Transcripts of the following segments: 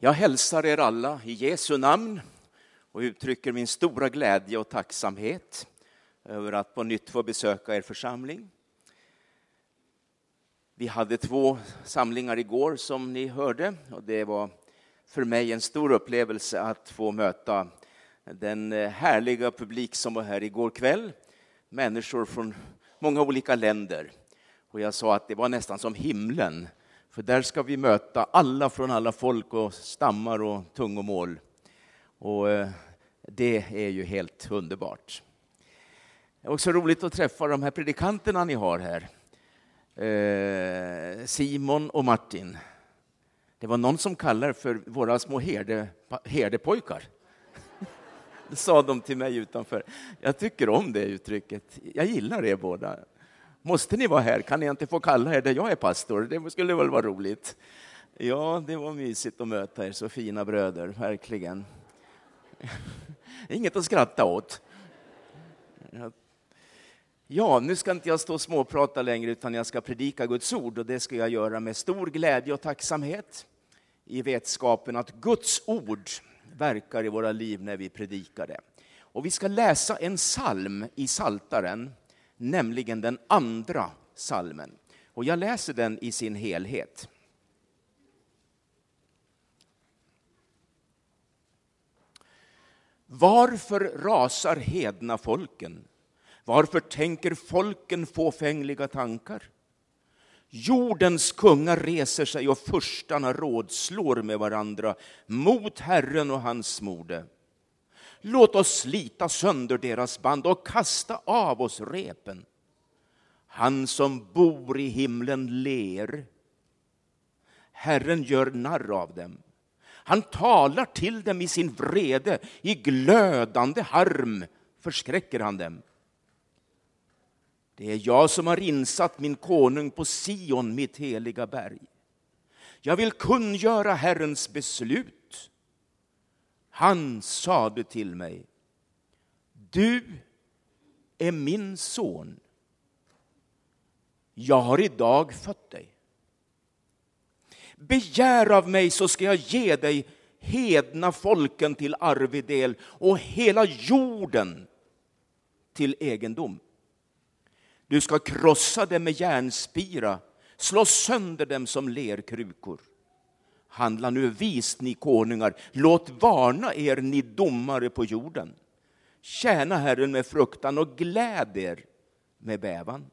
Jag hälsar er alla i Jesu namn och uttrycker min stora glädje och tacksamhet över att på nytt få besöka er församling. Vi hade två samlingar igår som ni hörde och det var för mig en stor upplevelse att få möta den härliga publik som var här igår kväll. Människor från många olika länder. Och jag sa att det var nästan som himlen för där ska vi möta alla från alla folk och stammar och tungomål. Och eh, det är ju helt underbart. Det är också roligt att träffa de här predikanterna ni har här. Eh, Simon och Martin. Det var någon som kallade för våra små herde, herdepojkar. Det sa de till mig utanför. Jag tycker om det uttrycket. Jag gillar er båda. Måste ni vara här? Kan ni inte få kalla er där jag är pastor? Det skulle väl vara roligt? Ja, det var mysigt att möta er, så fina bröder, verkligen. Inget att skratta åt. Ja, nu ska inte jag stå och småprata längre, utan jag ska predika Guds ord och det ska jag göra med stor glädje och tacksamhet i vetskapen att Guds ord verkar i våra liv när vi predikar det. Och vi ska läsa en psalm i Saltaren nämligen den andra salmen. Och jag läser den i sin helhet. Varför rasar hedna folken? Varför tänker folken fåfängliga tankar? Jordens kungar reser sig och furstarna rådslår med varandra mot Herren och hans mode. Låt oss slita sönder deras band och kasta av oss repen. Han som bor i himlen ler. Herren gör narr av dem. Han talar till dem i sin vrede, i glödande harm förskräcker han dem. Det är jag som har insatt min konung på Sion, mitt heliga berg. Jag vill kungöra Herrens beslut. Han sade till mig, du är min son. Jag har idag fött dig. Begär av mig så ska jag ge dig hedna folken till arvedel och hela jorden till egendom. Du ska krossa dem med järnspira, slå sönder dem som lerkrukor. Handla nu vist, ni konungar, låt varna er, ni domare på jorden. Tjäna Herren med fruktan och gläd er med bävan.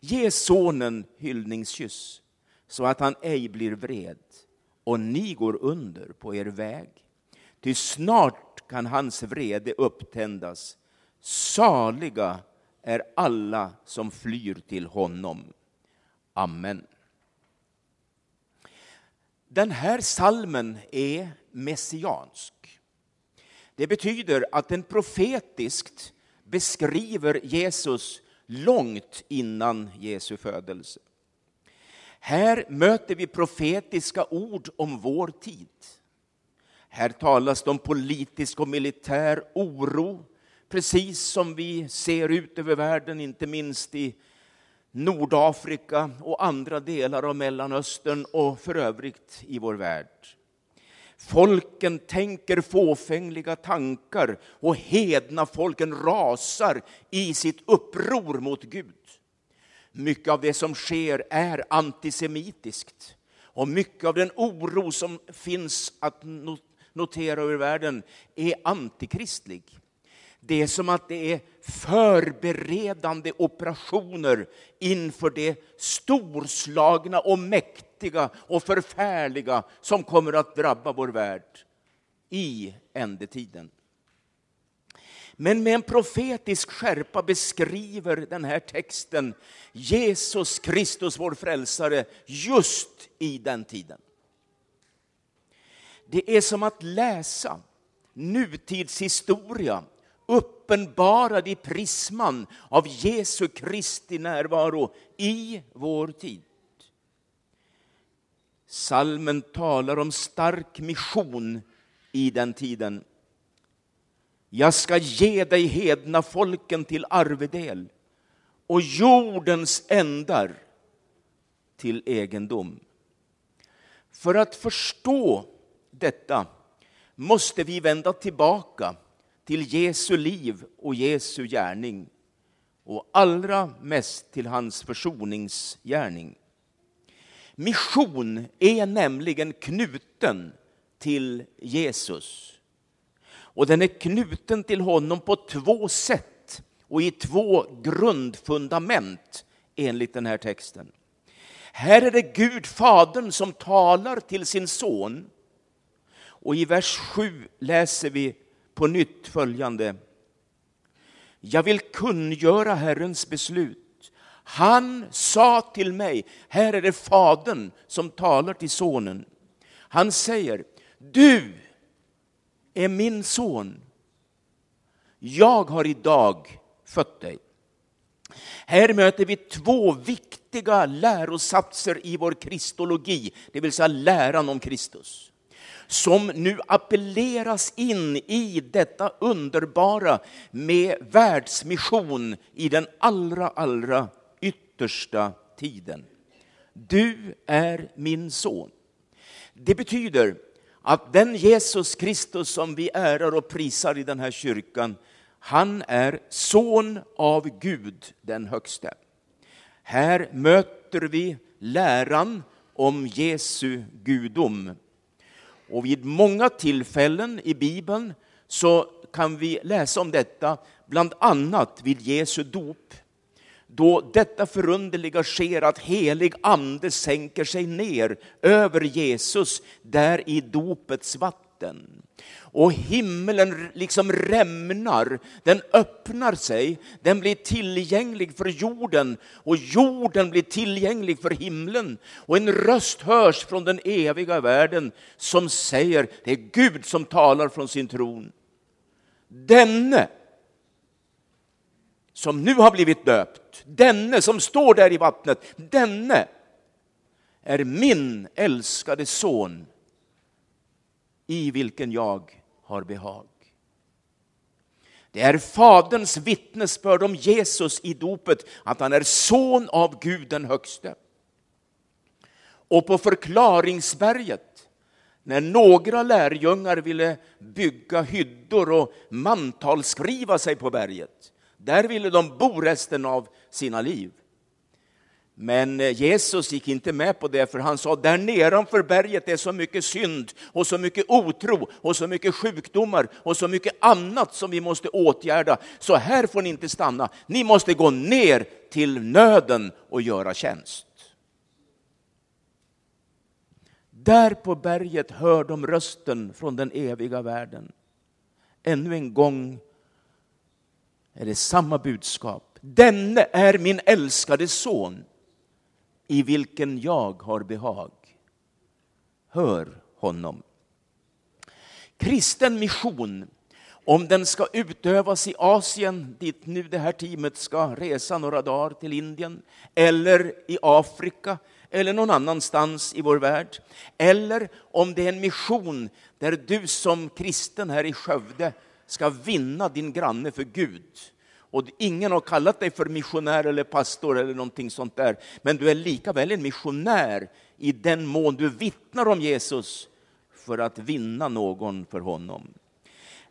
Ge sonen hyllningskyss, så att han ej blir vred och ni går under på er väg. Ty snart kan hans vrede upptändas. Saliga är alla som flyr till honom. Amen. Den här salmen är messiansk. Det betyder att den profetiskt beskriver Jesus långt innan Jesu födelse. Här möter vi profetiska ord om vår tid. Här talas det om politisk och militär oro, precis som vi ser ut över världen, inte minst i Nordafrika och andra delar av Mellanöstern och för övrigt i vår värld. Folken tänker fåfängliga tankar och hedna folken rasar i sitt uppror mot Gud. Mycket av det som sker är antisemitiskt och mycket av den oro som finns att notera över världen är antikristlig. Det är som att det är förberedande operationer inför det storslagna och mäktiga och förfärliga som kommer att drabba vår värld i ändetiden. Men med en profetisk skärpa beskriver den här texten Jesus Kristus, vår frälsare, just i den tiden. Det är som att läsa nutidshistoria uppenbarad i prisman av Jesu Kristi närvaro i vår tid. Salmen talar om stark mission i den tiden. Jag ska ge dig hedna folken till arvedel och jordens ändar till egendom. För att förstå detta måste vi vända tillbaka till Jesu liv och Jesu gärning och allra mest till hans försoningsgärning. Mission är nämligen knuten till Jesus. Och den är knuten till honom på två sätt och i två grundfundament enligt den här texten. Här är det Gud, Fadern, som talar till sin son. Och i vers 7 läser vi på nytt följande. Jag vill kungöra Herrens beslut. Han sa till mig, här är det Fadern som talar till sonen. Han säger, du är min son. Jag har idag fött dig. Här möter vi två viktiga lärosatser i vår kristologi, det vill säga läran om Kristus, som nu appelleras in i detta underbara med världsmission i den allra, allra yttersta tiden. Du är min son. Det betyder att den Jesus Kristus som vi ärar och prisar i den här kyrkan, han är son av Gud den högste. Här möter vi läran om Jesu gudom. Och vid många tillfällen i Bibeln så kan vi läsa om detta, bland annat vid Jesu dop då detta förunderliga sker att helig ande sänker sig ner över Jesus där i dopets vatten. Och himlen liksom rämnar, den öppnar sig, den blir tillgänglig för jorden och jorden blir tillgänglig för himlen. Och en röst hörs från den eviga världen som säger, det är Gud som talar från sin tron. Denne som nu har blivit döpt, denne som står där i vattnet, denne är min älskade son i vilken jag har behag. Det är Faderns vittnesbörd om Jesus i dopet, att han är son av Gud den högste. Och på förklaringsberget, när några lärjungar ville bygga hyddor och mantalskriva sig på berget, där ville de bo resten av sina liv. Men eh, Jesus gick inte med på det, för han sa där nedanför berget är så mycket synd och så mycket otro och så mycket sjukdomar och så mycket annat som vi måste åtgärda. Så här får ni inte stanna. Ni måste gå ner till nöden och göra tjänst. Där på berget hör de rösten från den eviga världen. Ännu en gång är det samma budskap. Denne är min älskade son i vilken jag har behag. Hör honom. Kristen mission, om den ska utövas i Asien, dit nu det här teamet ska resa några dagar till Indien, eller i Afrika, eller någon annanstans i vår värld, eller om det är en mission där du som kristen här i Skövde ska vinna din granne för Gud. Och ingen har kallat dig för missionär eller pastor eller någonting sånt där. Men du är lika väl en missionär i den mån du vittnar om Jesus för att vinna någon för honom.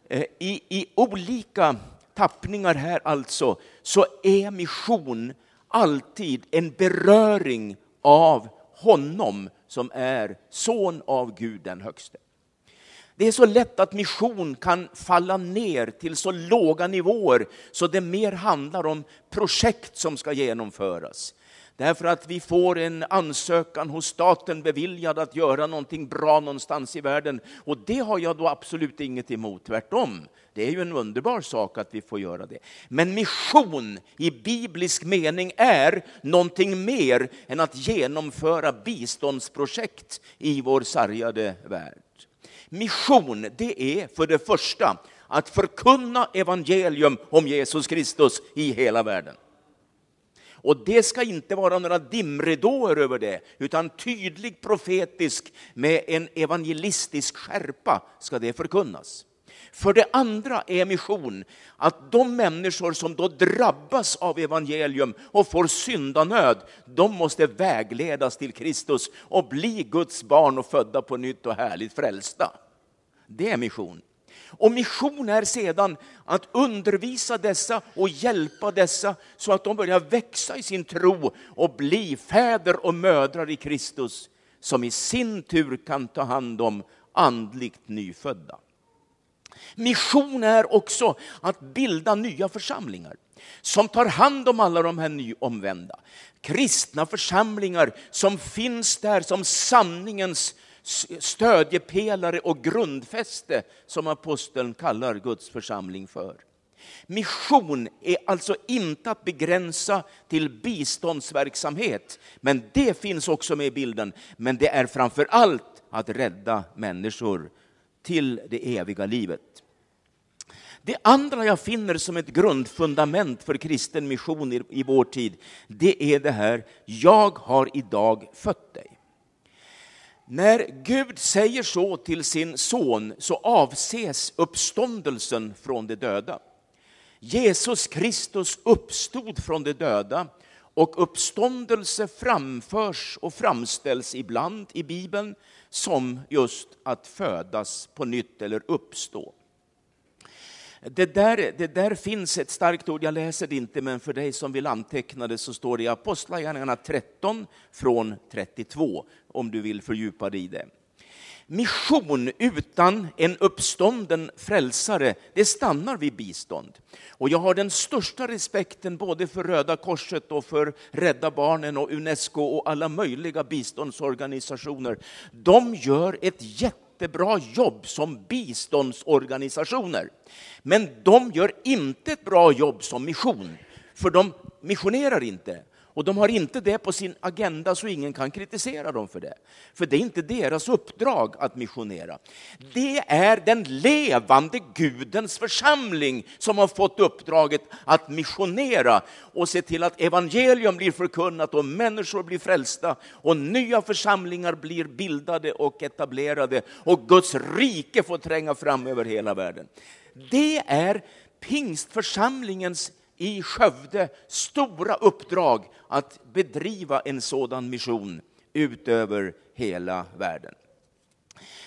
Eh, I, i olika tappningar här alltså, så är mission alltid en beröring av honom som är son av Gud den högste. Det är så lätt att mission kan falla ner till så låga nivåer så det mer handlar om projekt som ska genomföras. Därför att vi får en ansökan hos staten beviljad att göra någonting bra någonstans i världen. Och det har jag då absolut inget emot, tvärtom. Det är ju en underbar sak att vi får göra det. Men mission i biblisk mening är någonting mer än att genomföra biståndsprojekt i vår sargade värld. Mission, det är för det första att förkunna evangelium om Jesus Kristus i hela världen. Och det ska inte vara några dimridåer över det, utan tydlig profetisk med en evangelistisk skärpa ska det förkunnas. För det andra är mission att de människor som då drabbas av evangelium och får syndanöd, de måste vägledas till Kristus och bli Guds barn och födda på nytt och härligt frälsta. Det är mission. Och mission är sedan att undervisa dessa och hjälpa dessa så att de börjar växa i sin tro och bli fäder och mödrar i Kristus som i sin tur kan ta hand om andligt nyfödda. Mission är också att bilda nya församlingar som tar hand om alla de här nyomvända. Kristna församlingar som finns där som sanningens stödjepelare och grundfäste som aposteln kallar Guds församling för. Mission är alltså inte att begränsa till biståndsverksamhet, men det finns också med i bilden. Men det är framför allt att rädda människor till det eviga livet. Det andra jag finner som ett grundfundament för kristen mission i, i vår tid, det är det här, jag har idag fött dig. När Gud säger så till sin son så avses uppståndelsen från de döda. Jesus Kristus uppstod från de döda och uppståndelse framförs och framställs ibland i Bibeln som just att födas på nytt eller uppstå. Det där, det där finns ett starkt ord, jag läser det inte, men för dig som vill anteckna det så står det i Apostlagärningarna 13 från 32, om du vill fördjupa dig i det. Mission utan en uppstånden frälsare, det stannar vid bistånd. Och jag har den största respekten både för Röda Korset och för Rädda Barnen och Unesco och alla möjliga biståndsorganisationer. De gör ett jättebra jobb som biståndsorganisationer. Men de gör inte ett bra jobb som mission, för de missionerar inte. Och de har inte det på sin agenda så ingen kan kritisera dem för det. För det är inte deras uppdrag att missionera. Det är den levande Gudens församling som har fått uppdraget att missionera och se till att evangelium blir förkunnat och människor blir frälsta och nya församlingar blir bildade och etablerade och Guds rike får tränga fram över hela världen. Det är pingstförsamlingens i Skövde stora uppdrag att bedriva en sådan mission utöver hela världen.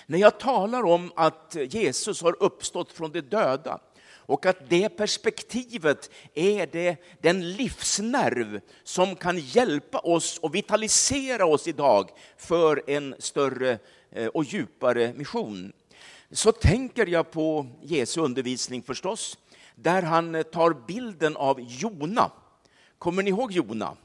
När jag talar om att Jesus har uppstått från de döda och att det perspektivet är det, den livsnerv som kan hjälpa oss och vitalisera oss idag för en större eh, och djupare mission så tänker jag på Jesu undervisning förstås, där han eh, tar bilden av Jona. Kommer ni ihåg Jona?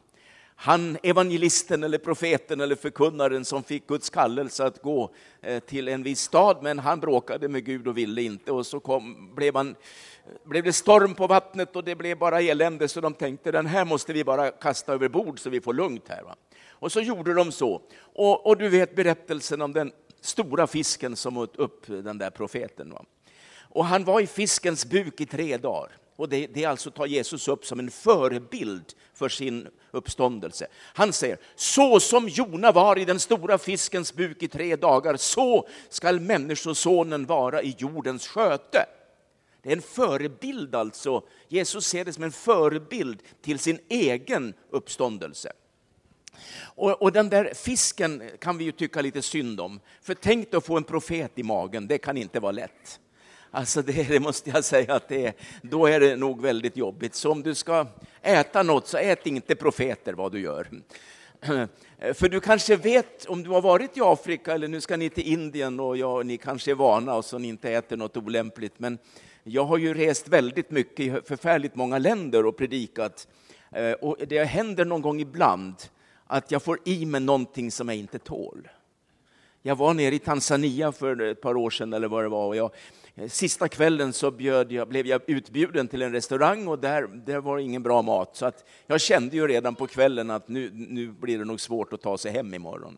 Han evangelisten eller profeten eller förkunnaren som fick Guds kallelse att gå eh, till en viss stad, men han bråkade med Gud och ville inte. Och så kom, blev, han, blev det storm på vattnet och det blev bara elände, så de tänkte den här måste vi bara kasta över bord så vi får lugnt här. Va? Och så gjorde de så. Och, och du vet berättelsen om den stora fisken som åt upp den där profeten. Va? Och han var i fiskens buk i tre dagar. Och det, det alltså tar Jesus upp som en förebild för sin uppståndelse. Han säger, så som Jona var i den stora fiskens buk i tre dagar, så skall Människosonen vara i jordens sköte. Det är en förebild alltså. Jesus ser det som en förebild till sin egen uppståndelse. Och, och, den där fisken kan vi ju tycka lite synd om. För tänk dig att få en profet i magen, det kan inte vara lätt. Alltså det, det, måste jag säga att det är, då är det nog väldigt jobbigt. Så om du ska äta något så ät inte profeter vad du gör. För du kanske vet, om du har varit i Afrika eller nu ska ni till Indien och ja, ni kanske är vana och så ni inte äter något olämpligt. Men jag har ju rest väldigt mycket i förfärligt många länder och predikat. Eh, och det händer någon gång ibland att jag får i mig någonting som jag inte tål. Jag var nere i Tanzania för ett par år sedan eller vad det var. Och jag, Eh, sista kvällen så jag, blev jag utbjuden till en restaurang och där, där var det ingen bra mat. Så att jag kände ju redan på kvällen att nu, nu blir det nog svårt att ta sig hem imorgon.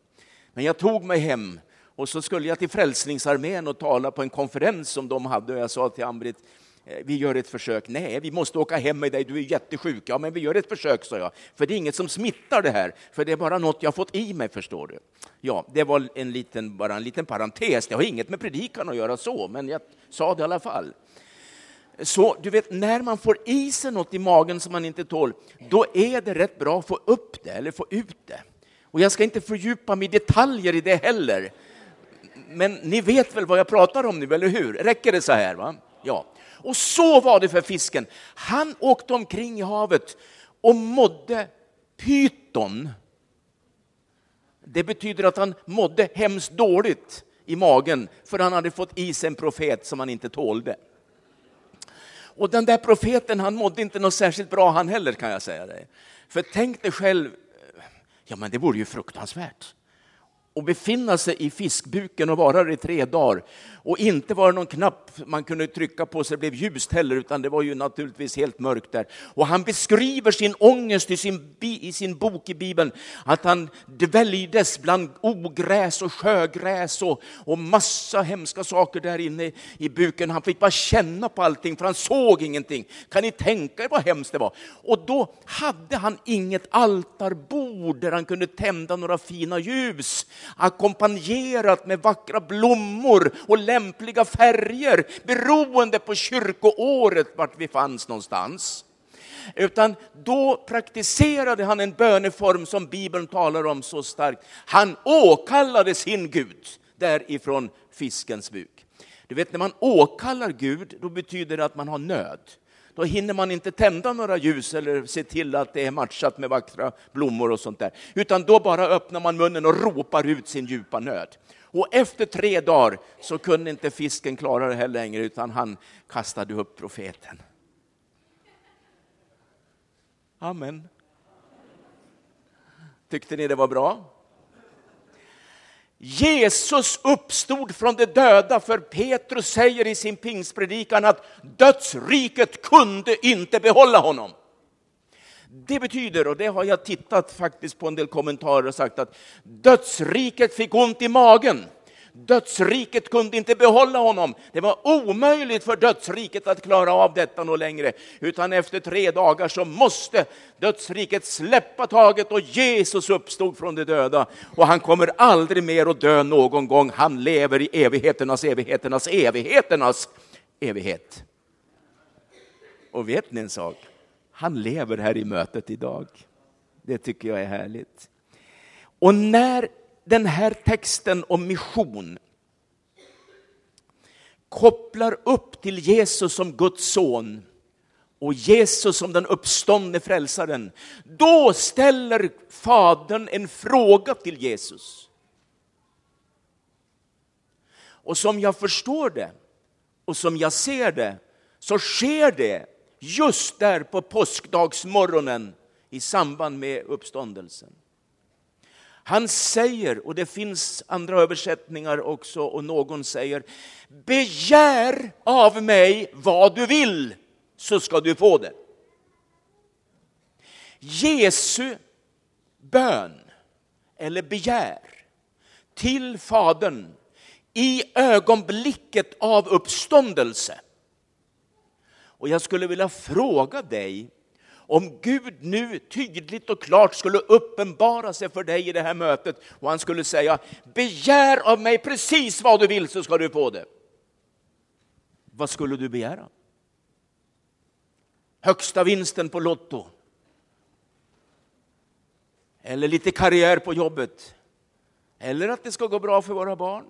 Men jag tog mig hem och så skulle jag till Frälsningsarmén och tala på en konferens som de hade och jag sa till Ambrit, Eh, vi gör ett försök. Nej, vi måste åka hem med dig, du är jättesjuk. Ja, men vi gör ett försök, sa jag. För det är inget som smittar det här, för det är bara något jag fått i mig, förstår du. Ja, det var en liten, bara en liten parentes. Det har inget med predikan att göra så, men jag sa det i alla fall. Så du vet, när man får i sig något i magen som man inte tål, då är det rätt bra att få upp det eller få ut det. Och jag ska inte fördjupa mig i detaljer i det heller. Men ni vet väl vad jag pratar om nu, eller hur? Räcker det så här? Va? Ja. Och så var det för fisken. Han åkte omkring i havet och mådde pyton. Det betyder att han mådde hemskt dåligt i magen för han hade fått i sig en profet som han inte tålde. Och den där profeten, han mådde inte något särskilt bra han heller kan jag säga dig. För tänk dig själv, ja men det vore ju fruktansvärt och befinna sig i fiskbuken och vara där i tre dagar. Och inte var det någon knapp man kunde trycka på så det blev ljust heller, utan det var ju naturligtvis helt mörkt där. Och han beskriver sin ångest i sin, i sin bok i Bibeln, att han dväljdes bland ogräs och sjögräs och, och massa hemska saker där inne i buken. Han fick bara känna på allting, för han såg ingenting. Kan ni tänka er vad hemskt det var? Och då hade han inget altarbord där han kunde tända några fina ljus ackompanjerat med vackra blommor och lämpliga färger beroende på kyrkoåret vart vi fanns någonstans. Utan då praktiserade han en böneform som Bibeln talar om så starkt. Han åkallade sin Gud därifrån fiskens buk. Du vet när man åkallar Gud, då betyder det att man har nöd då hinner man inte tända några ljus eller se till att det är matchat med vackra blommor och sånt där. Utan då bara öppnar man munnen och ropar ut sin djupa nöd. Och efter tre dagar så kunde inte fisken klara det här längre utan han kastade upp profeten. Amen. Tyckte ni det var bra? Jesus uppstod från de döda, för Petrus säger i sin pingspredikan att dödsriket kunde inte behålla honom. Det betyder, och det har jag tittat faktiskt på en del kommentarer och sagt att dödsriket fick ont i magen. Dödsriket kunde inte behålla honom. Det var omöjligt för dödsriket att klara av detta något längre. Utan efter tre dagar så måste dödsriket släppa taget och Jesus uppstod från de döda. Och han kommer aldrig mer att dö någon gång. Han lever i evigheternas, evigheternas, evigheternas evighet. Och vet ni en sak? Han lever här i mötet idag. Det tycker jag är härligt. Och när den här texten om mission kopplar upp till Jesus som Guds son och Jesus som den uppståndne frälsaren, då ställer Fadern en fråga till Jesus. Och som jag förstår det och som jag ser det så sker det just där på påskdagsmorgonen i samband med uppståndelsen. Han säger, och det finns andra översättningar också, och någon säger begär av mig vad du vill så ska du få det. Jesu bön eller begär till Fadern i ögonblicket av uppståndelse. Och jag skulle vilja fråga dig om Gud nu tydligt och klart skulle uppenbara sig för dig i det här mötet och han skulle säga begär av mig precis vad du vill så ska du få det. Vad skulle du begära? Högsta vinsten på Lotto? Eller lite karriär på jobbet? Eller att det ska gå bra för våra barn?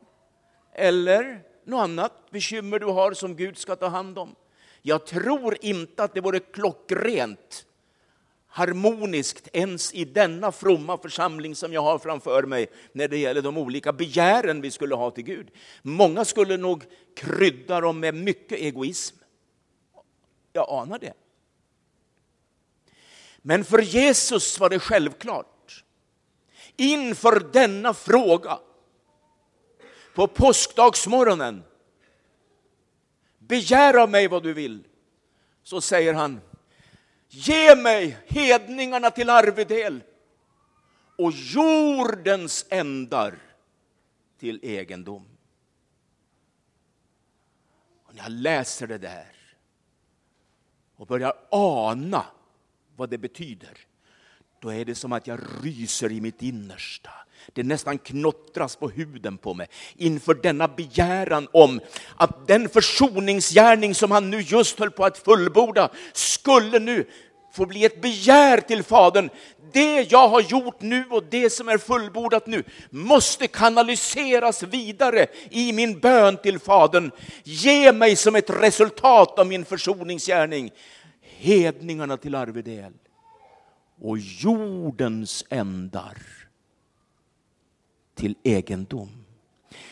Eller något annat bekymmer du har som Gud ska ta hand om? Jag tror inte att det vore klockrent harmoniskt ens i denna fromma församling som jag har framför mig när det gäller de olika begären vi skulle ha till Gud. Många skulle nog krydda dem med mycket egoism. Jag anar det. Men för Jesus var det självklart. Inför denna fråga på påskdagsmorgonen begär av mig vad du vill, så säger han Ge mig hedningarna till arvedel och jordens ändar till egendom. Och när jag läser det där och börjar ana vad det betyder, då är det som att jag ryser i mitt innersta. Det nästan knottras på huden på mig inför denna begäran om att den försoningsgärning som han nu just höll på att fullborda skulle nu få bli ett begär till Fadern. Det jag har gjort nu och det som är fullbordat nu måste kanaliseras vidare i min bön till Fadern. Ge mig som ett resultat av min försoningsgärning hedningarna till arvedel och jordens ändar till egendom.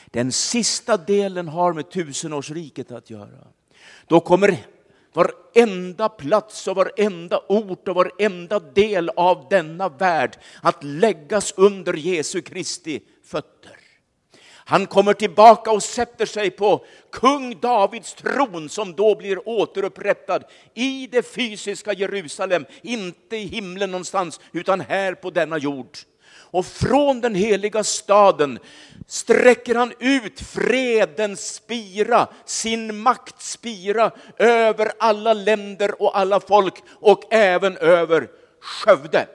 Den sista delen har med tusenårsriket att göra. Då kommer varenda plats och varenda ort och varenda del av denna värld att läggas under Jesu Kristi fötter. Han kommer tillbaka och sätter sig på kung Davids tron som då blir återupprättad i det fysiska Jerusalem, inte i himlen någonstans utan här på denna jord. Och från den heliga staden sträcker han ut fredens spira, sin maktspira över alla länder och alla folk och även över Skövde.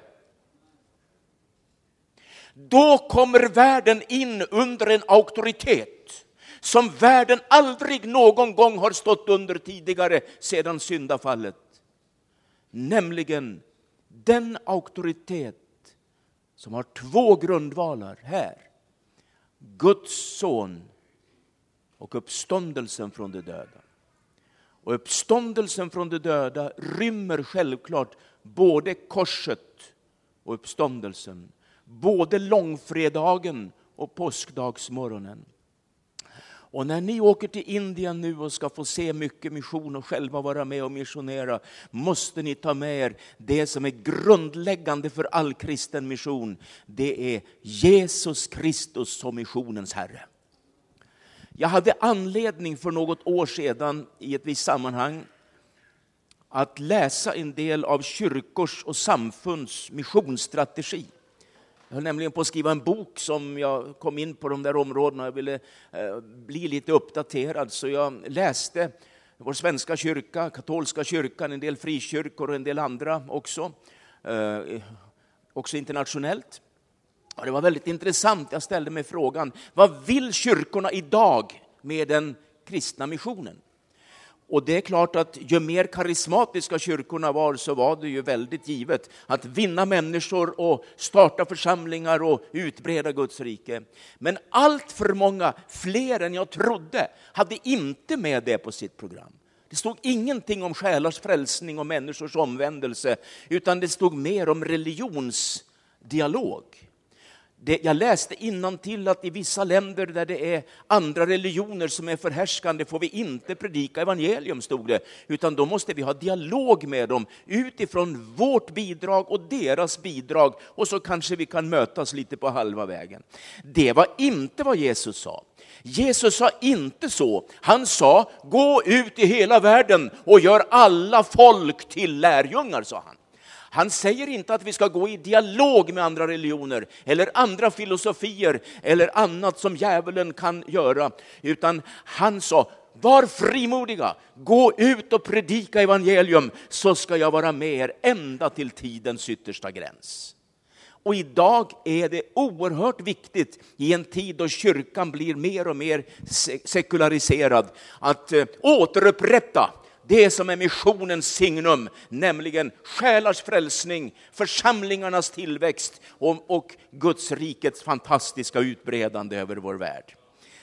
Då kommer världen in under en auktoritet som världen aldrig någon gång har stått under tidigare sedan syndafallet. Nämligen den auktoritet som har två grundvalar här. Guds son och uppståndelsen från de döda. Och uppståndelsen från de döda rymmer självklart både korset och uppståndelsen. Både långfredagen och påskdagsmorgonen. Och när ni åker till Indien nu och ska få se mycket mission och själva vara med och missionera, måste ni ta med er det som är grundläggande för all kristen mission. Det är Jesus Kristus som missionens Herre. Jag hade anledning för något år sedan i ett visst sammanhang att läsa en del av kyrkors och samfunds missionsstrategi. Jag höll nämligen på att skriva en bok som jag kom in på de där områdena. Jag ville eh, bli lite uppdaterad, så jag läste vår svenska kyrka, katolska kyrkan, en del frikyrkor och en del andra också. Eh, också internationellt. Och det var väldigt intressant. Jag ställde mig frågan, vad vill kyrkorna idag med den kristna missionen? Och det är klart att ju mer karismatiska kyrkorna var så var det ju väldigt givet att vinna människor och starta församlingar och utbreda Guds rike. Men allt för många, fler än jag trodde, hade inte med det på sitt program. Det stod ingenting om själars frälsning och människors omvändelse, utan det stod mer om religionsdialog. Det, jag läste till att i vissa länder där det är andra religioner som är förhärskande får vi inte predika evangelium, stod det, utan då måste vi ha dialog med dem utifrån vårt bidrag och deras bidrag och så kanske vi kan mötas lite på halva vägen. Det var inte vad Jesus sa. Jesus sa inte så. Han sa, gå ut i hela världen och gör alla folk till lärjungar, sa han. Han säger inte att vi ska gå i dialog med andra religioner eller andra filosofier eller annat som djävulen kan göra, utan han sa var frimodiga, gå ut och predika evangelium så ska jag vara med er ända till tidens yttersta gräns. Och idag är det oerhört viktigt i en tid då kyrkan blir mer och mer sekulariserad att eh, återupprätta det som är missionens signum, nämligen själars frälsning, församlingarnas tillväxt och, och Guds rikets fantastiska utbredande över vår värld.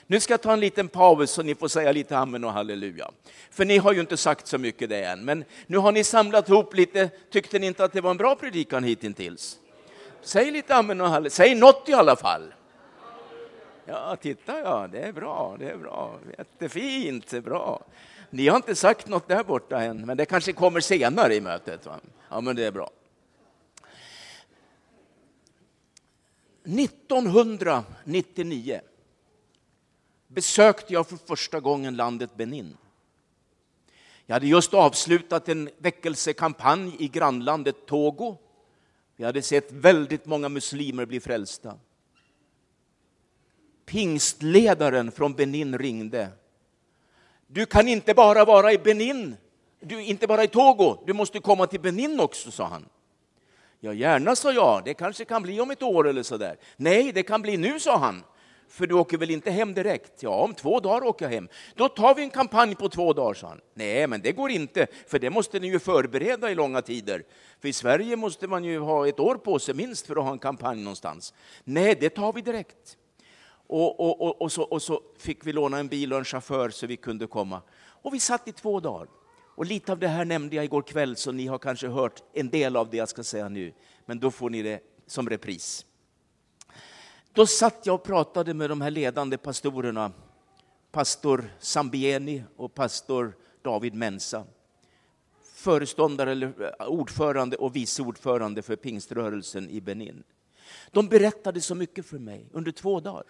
Nu ska jag ta en liten paus så ni får säga lite amen och halleluja. För ni har ju inte sagt så mycket det än, men nu har ni samlat ihop lite. Tyckte ni inte att det var en bra predikan hittills? Säg lite amen och halleluja, säg något i alla fall. Ja, titta ja, det är bra, det är bra, jättefint, det är bra. Ni har inte sagt något där borta än, men det kanske kommer senare i mötet. Va? Ja, men det är bra. 1999 besökte jag för första gången landet Benin. Jag hade just avslutat en väckelsekampanj i grannlandet Togo. Vi hade sett väldigt många muslimer bli frälsta. Pingstledaren från Benin ringde du kan inte bara vara i Benin Du, inte bara i Togo, du måste komma till Benin också, sa han. Ja, gärna, sa jag. Det kanske kan bli om ett år eller så där. Nej, det kan bli nu, sa han. För du åker väl inte hem direkt? Ja, om två dagar åker jag hem. Då tar vi en kampanj på två dagar, sa han. Nej, men det går inte, för det måste ni ju förbereda i långa tider. För i Sverige måste man ju ha ett år på sig minst för att ha en kampanj någonstans. Nej, det tar vi direkt. Och, och, och, och, så, och så fick vi låna en bil och en chaufför så vi kunde komma. Och vi satt i två dagar. Och lite av det här nämnde jag igår kväll, så ni har kanske hört en del av det jag ska säga nu. Men då får ni det som repris. Då satt jag och pratade med de här ledande pastorerna, pastor Sambieni och pastor David Mensa. Föreståndare, eller eh, ordförande och vice ordförande för pingströrelsen i Benin. De berättade så mycket för mig under två dagar.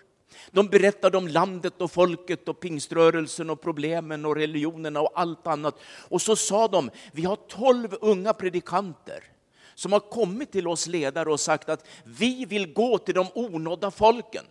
De berättade om landet och folket och pingströrelsen och problemen och religionerna och allt annat. Och så sa de, vi har tolv unga predikanter som har kommit till oss ledare och sagt att vi vill gå till de onådda folken.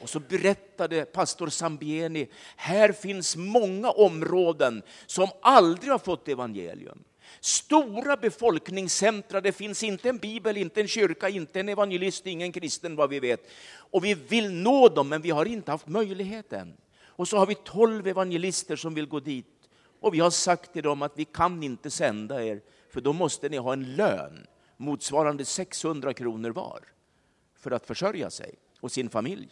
Och så berättade pastor Sambieni, här finns många områden som aldrig har fått evangelium. Stora befolkningscentra, det finns inte en bibel, inte en kyrka, inte en evangelist, ingen kristen vad vi vet. Och vi vill nå dem, men vi har inte haft möjligheten. Och så har vi tolv evangelister som vill gå dit. Och vi har sagt till dem att vi kan inte sända er, för då måste ni ha en lön motsvarande 600 kronor var för att försörja sig och sin familj.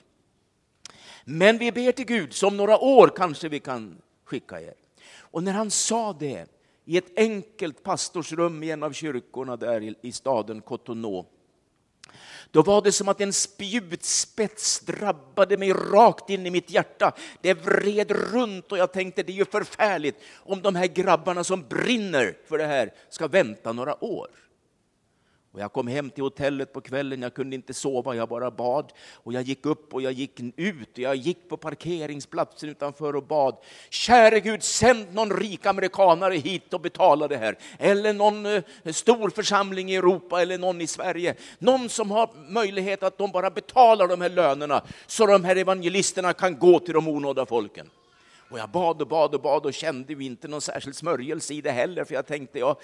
Men vi ber till Gud, som några år kanske vi kan skicka er. Och när han sa det i ett enkelt pastorsrum i en av kyrkorna där i staden Cotonou, då var det som att en spjutspets drabbade mig rakt in i mitt hjärta. Det vred runt och jag tänkte det är ju förfärligt om de här grabbarna som brinner för det här ska vänta några år. Och jag kom hem till hotellet på kvällen, jag kunde inte sova, jag bara bad. Och jag gick upp och jag gick ut, och jag gick på parkeringsplatsen utanför och bad. Käre Gud, sänd någon rik amerikanare hit och betala det här. Eller någon eh, stor församling i Europa eller någon i Sverige. Någon som har möjlighet att de bara betalar de här lönerna så de här evangelisterna kan gå till de onådda folken. Och jag bad och bad och bad och kände ju inte någon särskild smörjelse i det heller, för jag tänkte, ja,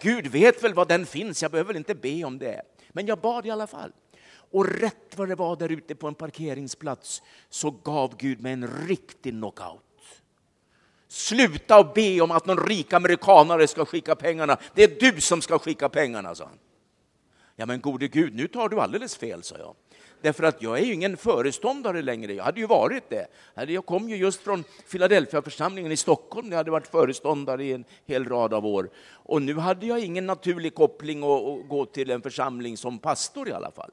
Gud vet väl var den finns, jag behöver väl inte be om det. Men jag bad i alla fall. Och rätt vad det var där ute på en parkeringsplats så gav Gud mig en riktig knockout. Sluta och be om att någon rik amerikanare ska skicka pengarna. Det är du som ska skicka pengarna, sa han. Ja, men gode Gud, nu tar du alldeles fel, sa jag. Därför att jag är ju ingen föreståndare längre. Jag hade ju varit det. Alltså, jag kom ju just från Philadelphia-församlingen i Stockholm. Jag hade varit föreståndare i en hel rad av år. Och nu hade jag ingen naturlig koppling att gå till en församling som pastor i alla fall.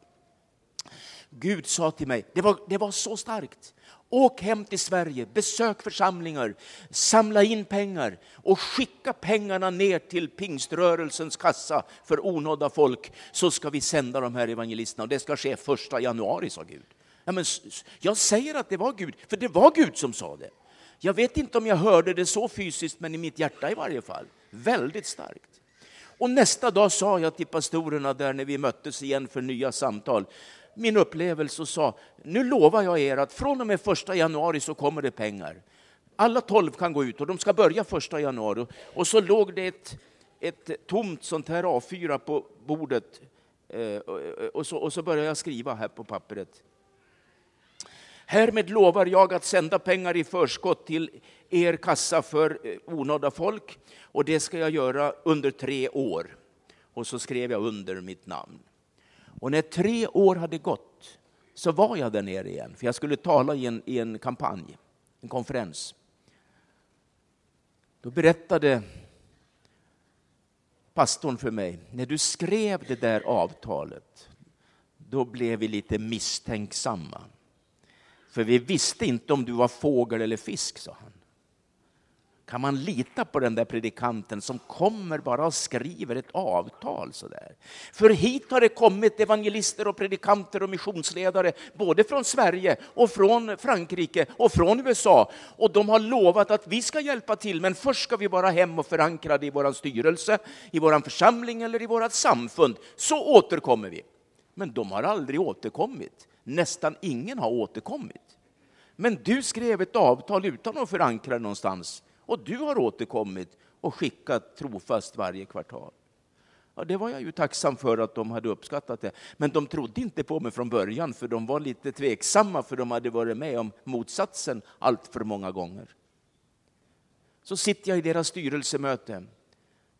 Gud sa till mig, det var, det var så starkt. Åk hem till Sverige, besök församlingar, samla in pengar och skicka pengarna ner till pingströrelsens kassa för onådda folk, så ska vi sända de här evangelisterna. Och det ska ske första januari, sa Gud. Ja, men jag säger att det var Gud, för det var Gud som sa det. Jag vet inte om jag hörde det så fysiskt, men i mitt hjärta i varje fall. Väldigt starkt. Och nästa dag sa jag till pastorerna där när vi möttes igen för nya samtal, min upplevelse och sa, nu lovar jag er att från och med första januari så kommer det pengar. Alla tolv kan gå ut och de ska börja första januari. Och så låg det ett, ett tomt sånt här A4 på bordet eh, och så, och så började jag skriva här på pappret. Härmed lovar jag att sända pengar i förskott till er kassa för eh, onådda folk och det ska jag göra under tre år. Och så skrev jag under mitt namn. Och när tre år hade gått så var jag där nere igen, för jag skulle tala i en, i en kampanj, en konferens. Då berättade pastorn för mig, när du skrev det där avtalet, då blev vi lite misstänksamma. För vi visste inte om du var fågel eller fisk, sa han. Kan man lita på den där predikanten som kommer bara och skriver ett avtal sådär? För hit har det kommit evangelister och predikanter och missionsledare, både från Sverige och från Frankrike och från USA. Och de har lovat att vi ska hjälpa till, men först ska vi bara hem och förankra det i vår styrelse, i vår församling eller i vårt samfund. Så återkommer vi. Men de har aldrig återkommit. Nästan ingen har återkommit. Men du skrev ett avtal utan att förankra det någonstans och du har återkommit och skickat trofast varje kvartal. Ja, det var jag ju tacksam för att de hade uppskattat det. Men de trodde inte på mig från början, för de var lite tveksamma, för de hade varit med om motsatsen allt för många gånger. Så sitter jag i deras styrelsemöte.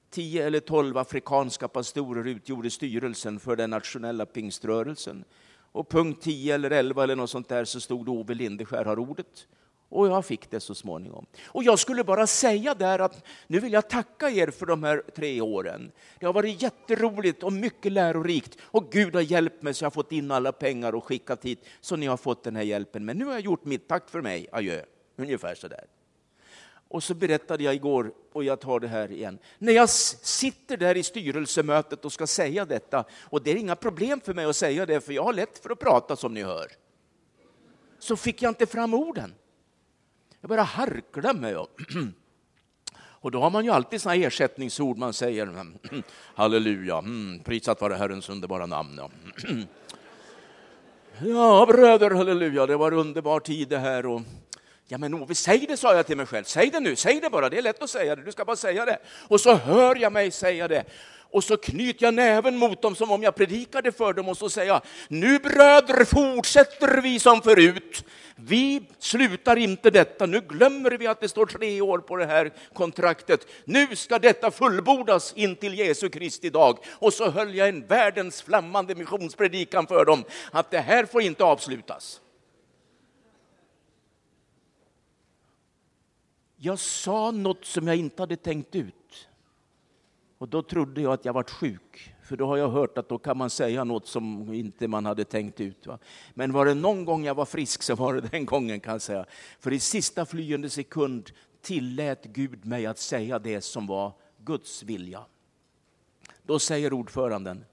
Tio eller tolv afrikanska pastorer utgjorde styrelsen för den nationella pingströrelsen. Och punkt 10 eller 11 eller något sånt där så stod det Ove Lindeskär har ordet. Och jag fick det så småningom. Och jag skulle bara säga där att nu vill jag tacka er för de här tre åren. Det har varit jätteroligt och mycket lärorikt. Och Gud har hjälpt mig så jag har fått in alla pengar och skickat hit så ni har fått den här hjälpen. Men nu har jag gjort mitt. Tack för mig. Adjö. Ungefär så där. Och så berättade jag igår, och jag tar det här igen. När jag sitter där i styrelsemötet och ska säga detta, och det är inga problem för mig att säga det, för jag har lätt för att prata som ni hör. Så fick jag inte fram orden. Jag började harkla mig. Och då har man ju alltid såna ersättningsord man säger. Halleluja, mm, prisat vare Herrens underbara namn. Ja, bröder, halleluja, det var en underbar tid det här. Och Ja men Ove, säg det, sa jag till mig själv. Säg det nu, säg det bara, det är lätt att säga det, du ska bara säga det. Och så hör jag mig säga det. Och så knyter jag näven mot dem som om jag predikade för dem och så säger jag, nu bröder fortsätter vi som förut. Vi slutar inte detta, nu glömmer vi att det står tre år på det här kontraktet. Nu ska detta fullbordas in till Jesu Kristi dag. Och så höll jag en världens flammande missionspredikan för dem, att det här får inte avslutas. Jag sa något som jag inte hade tänkt ut. Och då trodde jag att jag var sjuk, för då har jag hört att då kan man säga något som inte man hade tänkt ut. Va? Men var det någon gång jag var frisk så var det den gången kan jag säga. För i sista flyende sekund tillät Gud mig att säga det som var Guds vilja. Då säger ordföranden,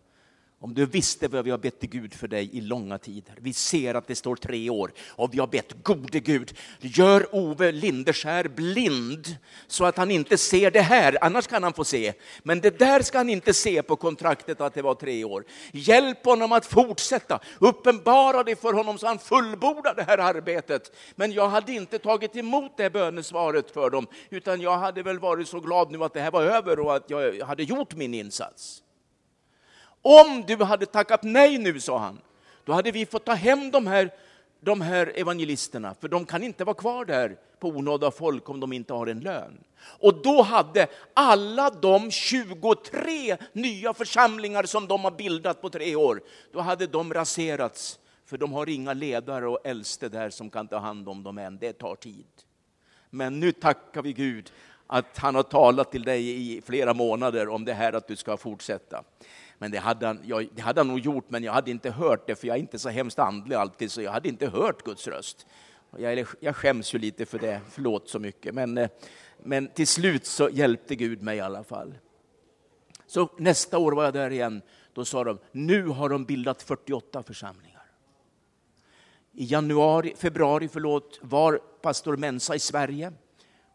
om du visste vad vi har bett till Gud för dig i långa tider. Vi ser att det står tre år och vi har bett gode Gud, gör Ove Lindeskär blind så att han inte ser det här, annars kan han få se. Men det där ska han inte se på kontraktet att det var tre år. Hjälp honom att fortsätta, uppenbara det för honom så han fullbordar det här arbetet. Men jag hade inte tagit emot det bönesvaret för dem, utan jag hade väl varit så glad nu att det här var över och att jag hade gjort min insats. Om du hade tackat nej nu, sa han, då hade vi fått ta hem de här, de här evangelisterna, för de kan inte vara kvar där på onådda folk om de inte har en lön. Och då hade alla de 23 nya församlingar som de har bildat på tre år, då hade de raserats, för de har inga ledare och äldste där som kan ta hand om dem än. Det tar tid. Men nu tackar vi Gud att han har talat till dig i flera månader om det här att du ska fortsätta. Men det hade, han, jag, det hade han nog gjort, men jag hade inte hört det, för jag är inte så hemskt andlig alltid, så jag hade inte hört Guds röst. Jag, jag skäms ju lite för det, förlåt så mycket. Men, eh, men till slut så hjälpte Gud mig i alla fall. Så nästa år var jag där igen. Då sa de, nu har de bildat 48 församlingar. I januari, februari förlåt, var pastor Mensa i Sverige.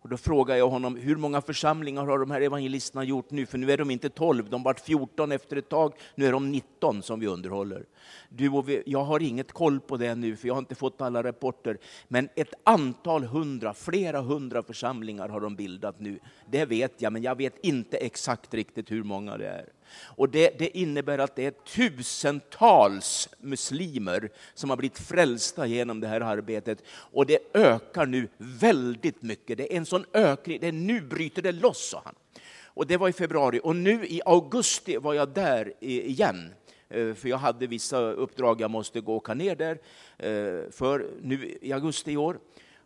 Och då frågar jag honom, hur många församlingar har de här evangelisterna gjort nu? För nu är de inte 12, de vart 14 efter ett tag, nu är de 19 som vi underhåller. Du och vi, jag har inget koll på det nu, för jag har inte fått alla rapporter. Men ett antal hundra, flera hundra församlingar har de bildat nu. Det vet jag, men jag vet inte exakt riktigt hur många det är. Och det, det, innebär att det är tusentals muslimer som har blivit frälsta genom det här arbetet. Och det ökar nu väldigt mycket. Det är en sån ökning, det nu bryter det loss, sa han. Och det var i februari. Och nu i augusti var jag där igen. Eh, för jag hade vissa uppdrag jag måste gå och åka ner där eh, för nu i augusti i år.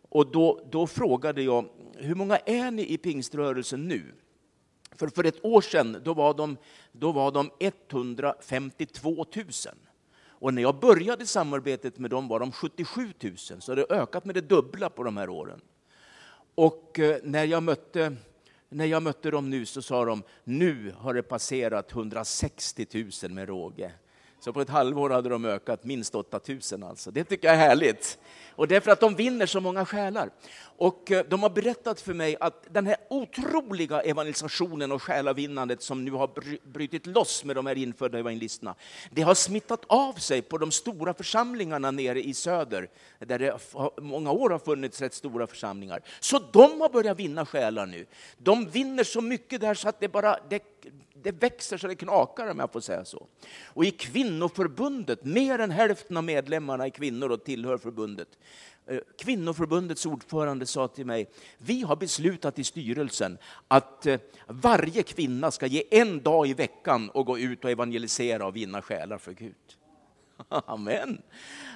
Och då, då frågade jag, hur många är ni i pingströrelsen nu? För, för ett år sedan då var, de, då var de 152 000. Och när jag började samarbetet med dem var de 77 000, så det har ökat med det dubbla på de här åren. Och eh, när jag mötte, när jag mötte dem nu så sa de, nu har det passerat 160 000 med råge. Så på ett halvår hade de ökat minst 8000 alltså. Det tycker jag är härligt. Och det är för att de vinner så många själar. Och eh, de har berättat för mig att den här otroliga evangelisationen och själavinnandet som nu har brutit loss med de här infödda evangelisterna, det har smittat av sig på de stora församlingarna nere i söder, där det många år har funnits rätt stora församlingar. Så de har börjat vinna själar nu. De vinner så mycket där så att det bara det, det växer så det knakar om jag får säga så. Och i kvinnoförbundet, mer än hälften av medlemmarna är kvinnor och tillhör förbundet. Eh, kvinnoförbundets ordförande sa till mig, vi har beslutat i styrelsen att eh, varje kvinna ska ge en dag i veckan och gå ut och evangelisera och vinna själar för Gud. Amen.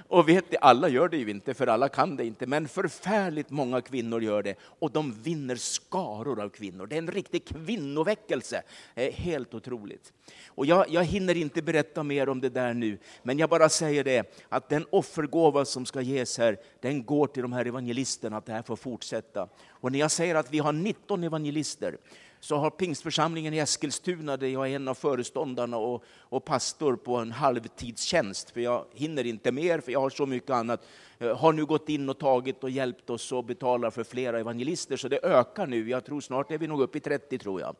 Och vet ni, alla gör det ju inte, för alla kan det inte, men förfärligt många kvinnor gör det och de vinner skaror av kvinnor. Det är en riktig kvinnoväckelse. Det är helt otroligt. Och jag, jag hinner inte berätta mer om det där nu, men jag bara säger det att den offergåva som ska ges här, den går till de här evangelisterna, att det här får fortsätta. Och när jag säger att vi har 19 evangelister, så har pingstförsamlingen i Eskilstuna, där jag är en av föreståndarna och, och pastor på en halvtidstjänst, för jag hinner inte mer, för jag har så mycket annat, eh, har nu gått in och tagit och hjälpt oss och betalar för flera evangelister, så det ökar nu. Jag tror snart är vi nog uppe i 30, tror jag.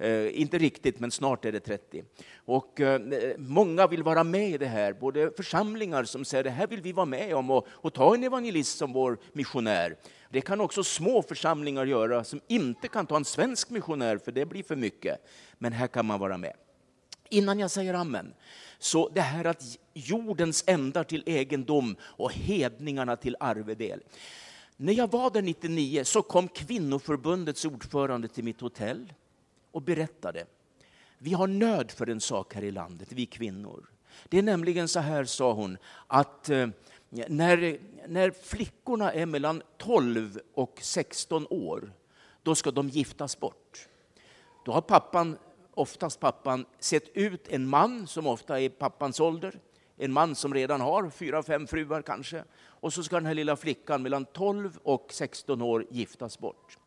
Eh, inte riktigt, men snart är det 30. Och eh, många vill vara med i det här, både församlingar som säger det här vill vi vara med om och, och ta en evangelist som vår missionär. Det kan också små församlingar göra som inte kan ta en svensk missionär, för det blir för mycket. Men här kan man vara med. Innan jag säger amen, så det här att jordens ändar till egendom och hedningarna till arvedel. När jag var där 99 så kom kvinnoförbundets ordförande till mitt hotell och berättade. Vi har nöd för en sak här i landet, vi kvinnor. Det är nämligen så här, sa hon, att eh, när, när flickorna är mellan 12 och 16 år, då ska de giftas bort. Då har pappan, oftast pappan, sett ut en man som ofta är pappans ålder, en man som redan har fyra, fem fruar kanske. Och så ska den här lilla flickan mellan 12 och 16 år giftas bort.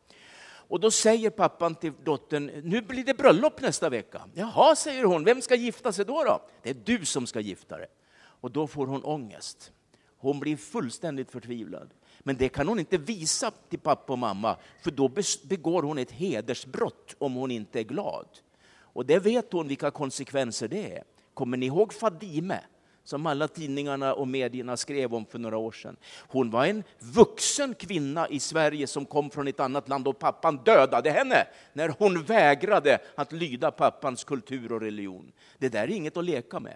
Och då säger pappan till dottern, nu blir det bröllop nästa vecka. Jaha, säger hon, vem ska gifta sig då? då? Det är du som ska gifta dig. Och då får hon ångest. Hon blir fullständigt förtvivlad. Men det kan hon inte visa till pappa och mamma, för då begår hon ett hedersbrott om hon inte är glad. Och det vet hon vilka konsekvenser det är. Kommer ni ihåg Fadime? Som alla tidningarna och medierna skrev om för några år sedan. Hon var en vuxen kvinna i Sverige som kom från ett annat land och pappan dödade henne när hon vägrade att lyda pappans kultur och religion. Det där är inget att leka med.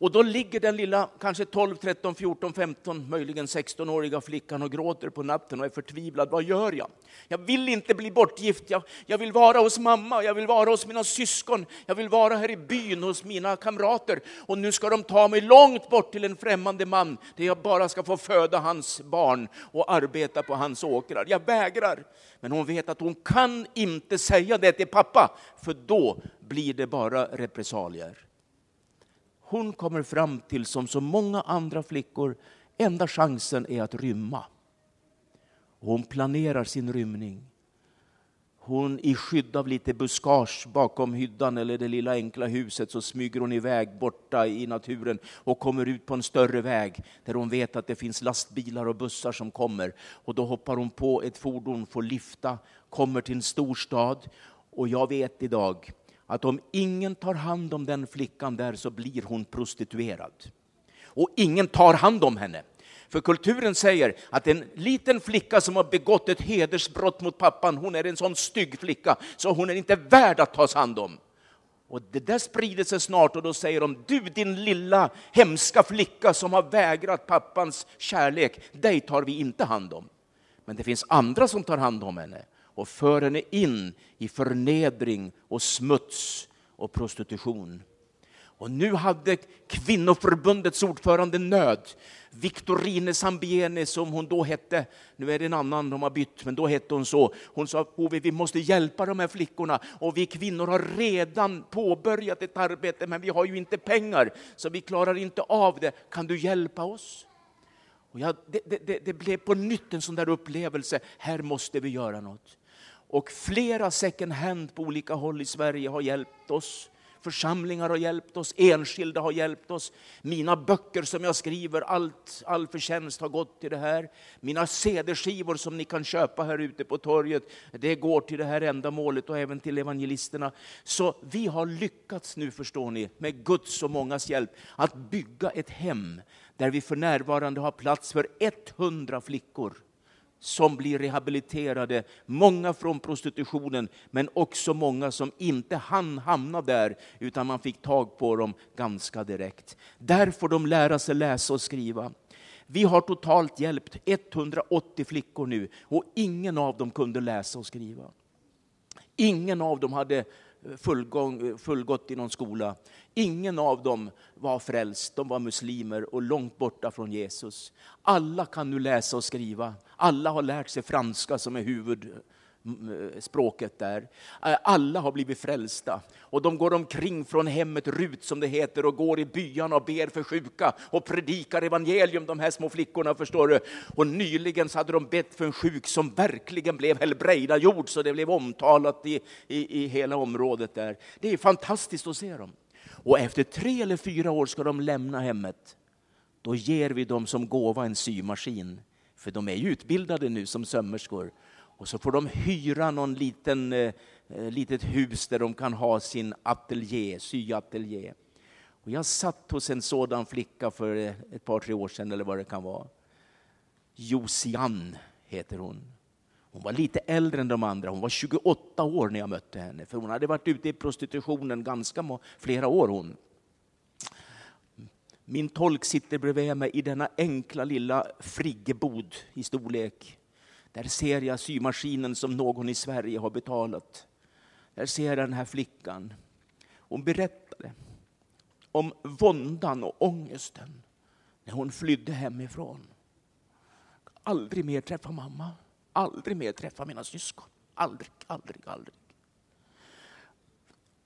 Och då ligger den lilla, kanske 12, 13, 14, 15, möjligen 16-åriga flickan och gråter på natten och är förtvivlad. Vad gör jag? Jag vill inte bli bortgift. Jag, jag vill vara hos mamma, jag vill vara hos mina syskon, jag vill vara här i byn hos mina kamrater. Och nu ska de ta mig långt bort till en främmande man där jag bara ska få föda hans barn och arbeta på hans åkrar. Jag vägrar. Men hon vet att hon kan inte säga det till pappa, för då blir det bara repressalier. Hon kommer fram till, som så många andra flickor, enda chansen är att rymma. Hon planerar sin rymning. Hon i skydd av lite buskage bakom hyddan eller det lilla enkla huset så smyger hon iväg borta i naturen och kommer ut på en större väg där hon vet att det finns lastbilar och bussar som kommer. Och då hoppar hon på ett fordon, får lifta, kommer till en storstad och jag vet idag att om ingen tar hand om den flickan där så blir hon prostituerad. Och ingen tar hand om henne. För kulturen säger att en liten flicka som har begått ett hedersbrott mot pappan, hon är en sån stygg flicka så hon är inte värd att tas hand om. Och det där sprider sig snart och då säger de, du din lilla hemska flicka som har vägrat pappans kärlek, dig tar vi inte hand om. Men det finns andra som tar hand om henne och för henne in i förnedring och smuts och prostitution. Och nu hade kvinnoförbundets ordförande nöd. Victorine Sambiene som hon då hette, nu är det en annan de har bytt, men då hette hon så. Hon sa Ove, vi måste hjälpa de här flickorna och vi kvinnor har redan påbörjat ett arbete, men vi har ju inte pengar så vi klarar inte av det. Kan du hjälpa oss? Och jag, det, det, det blev på nytt en sån där upplevelse, här måste vi göra något. Och flera second hand på olika håll i Sverige har hjälpt oss. församlingar har hjälpt oss, enskilda har hjälpt oss. Mina böcker som jag skriver, allt, all förtjänst har gått till det här. Mina CD-skivor som ni kan köpa här ute på torget, det går till det här ändamålet och även till evangelisterna. Så vi har lyckats nu, förstår ni, med Guds och mångas hjälp, att bygga ett hem där vi för närvarande har plats för 100 flickor som blir rehabiliterade, många från prostitutionen, men också många som inte hann hamna där, utan man fick tag på dem ganska direkt. Där får de lära sig läsa och skriva. Vi har totalt hjälpt 180 flickor nu och ingen av dem kunde läsa och skriva. Ingen av dem hade fullgång, fullgått i någon skola. Ingen av dem var frälst, de var muslimer och långt borta från Jesus. Alla kan nu läsa och skriva. Alla har lärt sig franska som är Eh, språket där. Eh, alla har blivit frälsta. Och de går omkring från hemmet Rut som det heter och går i byarna och ber för sjuka och predikar evangelium, de här små flickorna förstår du. Och nyligen så hade de bett för en sjuk som verkligen blev helbrägdagjord så det blev omtalat i, i, i hela området där. Det är fantastiskt att se dem. Och efter tre eller fyra år ska de lämna hemmet. Då ger vi dem som gåva en symaskin. För de är ju utbildade nu som sömmerskor. Och så får de hyra någon liten, eh, eh, litet hus där de kan ha sin ateljé, syateljé. Och jag satt hos en sådan flicka för eh, ett par, tre år sedan eller vad det kan vara. Josianne heter hon. Hon var lite äldre än de andra, hon var 28 år när jag mötte henne. För hon hade varit ute i prostitutionen ganska flera år hon. Min tolk sitter bredvid mig i denna enkla lilla friggebod i storlek. Där ser jag symaskinen som någon i Sverige har betalat. Där ser jag den här flickan. Hon berättade om våndan och ångesten när hon flydde hemifrån. Aldrig mer träffa mamma, aldrig mer träffa mina syskon. Aldrig, aldrig, aldrig.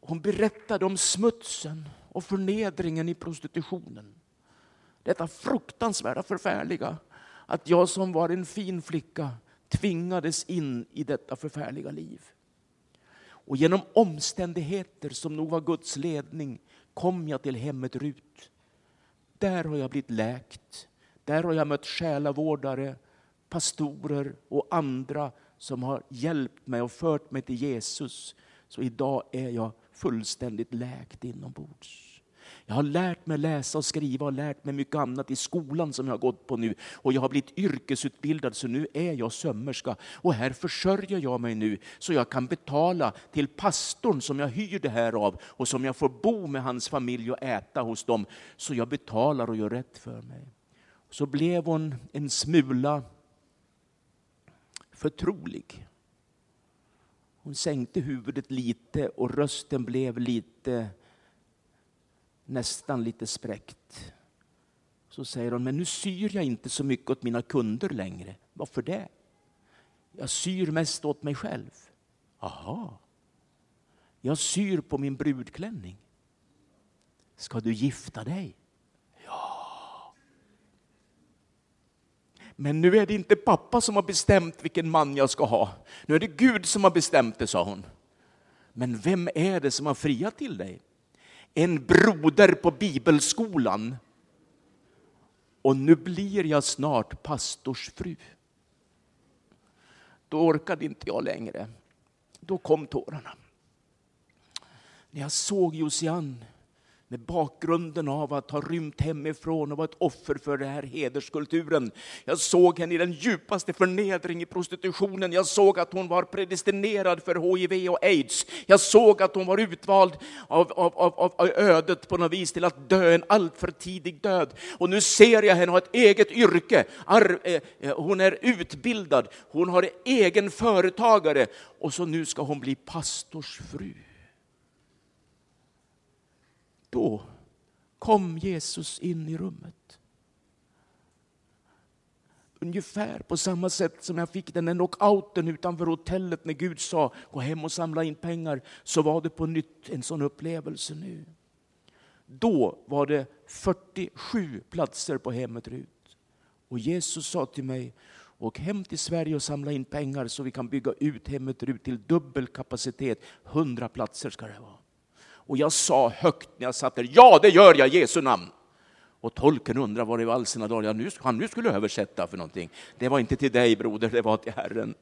Hon berättade om smutsen och förnedringen i prostitutionen. Detta fruktansvärda, förfärliga, att jag som var en fin flicka tvingades in i detta förfärliga liv. Och genom omständigheter som nog var Guds ledning kom jag till hemmet Rut. Där har jag blivit läkt. Där har jag mött själavårdare, pastorer och andra som har hjälpt mig och fört mig till Jesus. Så idag är jag fullständigt läkt inombords. Jag har lärt mig läsa och skriva och lärt mig mycket annat i skolan som jag har gått på nu. Och jag har blivit yrkesutbildad så nu är jag sömmerska. Och här försörjer jag mig nu så jag kan betala till pastorn som jag hyr det här av och som jag får bo med hans familj och äta hos dem. Så jag betalar och gör rätt för mig. Så blev hon en smula förtrolig. Hon sänkte huvudet lite och rösten blev lite nästan lite spräckt. Så säger hon, men nu syr jag inte så mycket åt mina kunder längre. Varför det? Jag syr mest åt mig själv. Aha. Jag syr på min brudklänning. Ska du gifta dig? Ja. Men nu är det inte pappa som har bestämt vilken man jag ska ha. Nu är det Gud som har bestämt det, sa hon. Men vem är det som har friat till dig? En broder på bibelskolan och nu blir jag snart pastorsfru. Då orkade inte jag längre. Då kom tårarna. När jag såg Josiane med bakgrunden av att ha rymt hemifrån och vara ett offer för den här hederskulturen. Jag såg henne i den djupaste förnedring i prostitutionen. Jag såg att hon var predestinerad för HIV och aids. Jag såg att hon var utvald av, av, av, av ödet på något vis till att dö en alltför tidig död. Och nu ser jag henne ha ett eget yrke. Eh, eh, hon är utbildad, hon har egen företagare och så nu ska hon bli pastorsfru. Då kom Jesus in i rummet. Ungefär på samma sätt som jag fick den där knockouten utanför hotellet när Gud sa gå hem och samla in pengar, så var det på nytt en sån upplevelse nu. Då var det 47 platser på hemmet Rut. Och Jesus sa till mig, åk hem till Sverige och samla in pengar så vi kan bygga ut hemmet Rut till dubbel kapacitet. 100 platser ska det vara. Och jag sa högt när jag satt där, ja det gör jag i Jesu namn. Och tolken undrar vad det var all sina dagar nu, han nu skulle översätta för någonting. Det var inte till dig broder, det var till Herren.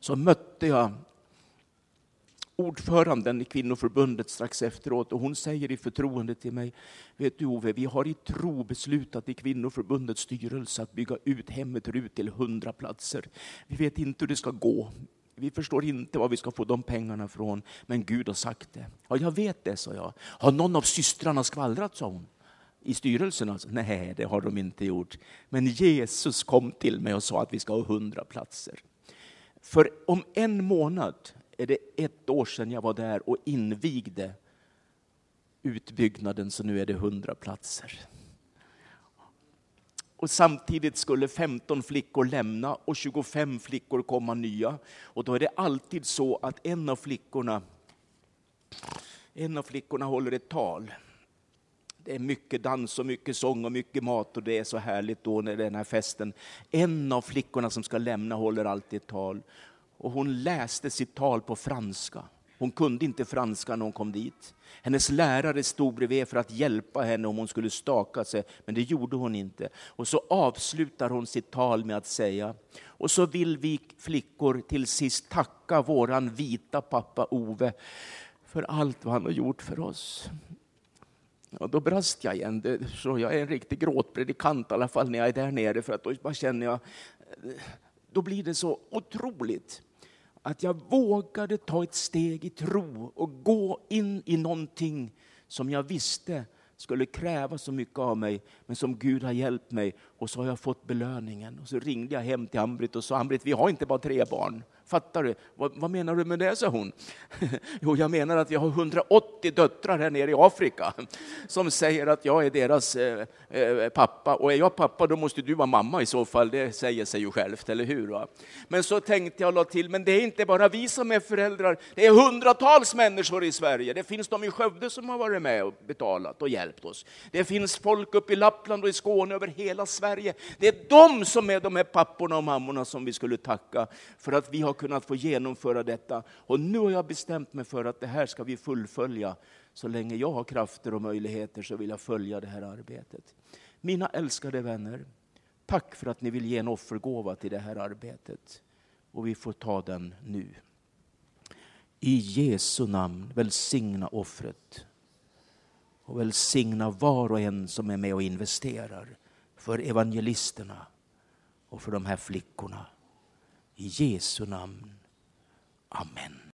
Så mötte jag ordföranden i kvinnoförbundet strax efteråt och hon säger i förtroende till mig, vet du Ove, vi har i tro beslutat i kvinnoförbundets styrelse att bygga ut hemmet ut till hundra platser. Vi vet inte hur det ska gå. Vi förstår inte var vi ska få de pengarna från, men Gud har sagt det. Ja, jag vet det, sa jag. Har någon av systrarna skvallrat, sa hon. I styrelsen alltså? Nej, det har de inte gjort. Men Jesus kom till mig och sa att vi ska ha hundra platser. För om en månad är det ett år sedan jag var där och invigde utbyggnaden, så nu är det hundra platser. Och samtidigt skulle 15 flickor lämna och 25 flickor komma nya. Och då är det alltid så att en av flickorna, en av flickorna håller ett tal. Det är mycket dans och mycket sång och mycket mat och det är så härligt då när den här festen. En av flickorna som ska lämna håller alltid ett tal och hon läste sitt tal på franska. Hon kunde inte franska när hon kom dit. Hennes lärare stod bredvid för att hjälpa henne om hon skulle staka sig, men det gjorde hon inte. Och så avslutar hon sitt tal med att säga, och så vill vi flickor till sist tacka våran vita pappa Ove för allt vad han har gjort för oss. Och då brast jag igen. Så jag är en riktig gråtpredikant i alla fall när jag är där nere, för att då bara känner jag, då blir det så otroligt att jag vågade ta ett steg i tro och gå in i någonting som jag visste skulle kräva så mycket av mig, men som Gud har hjälpt mig. Och så har jag fått belöningen. Och så ringde jag hem till Ambrit och sa, Ambrit, vi har inte bara tre barn. Fattar du? Vad, vad, menar du med det, sa hon. jo, jag menar att jag har 180 döttrar här nere i Afrika som säger att jag är deras eh, eh, pappa. Och är jag pappa, då måste du vara mamma i så fall. Det säger sig ju självt, eller hur? Va? Men så tänkte jag och la till, men det är inte bara vi som är föräldrar. Det är hundratals människor i Sverige. Det finns de i Skövde som har varit med och betalat och hjälpt oss. Det finns folk uppe i Lappland och i Skåne, över hela Sverige. Det är de som är de här papporna och mammorna som vi skulle tacka för att vi har kunnat få genomföra detta. Och nu har jag bestämt mig för att det här ska vi fullfölja. Så länge jag har krafter och möjligheter så vill jag följa det här arbetet. Mina älskade vänner, tack för att ni vill ge en offergåva till det här arbetet. Och vi får ta den nu. I Jesu namn välsigna offret och välsigna var och en som är med och investerar för evangelisterna och för de här flickorna. I Jesu namn. Amen.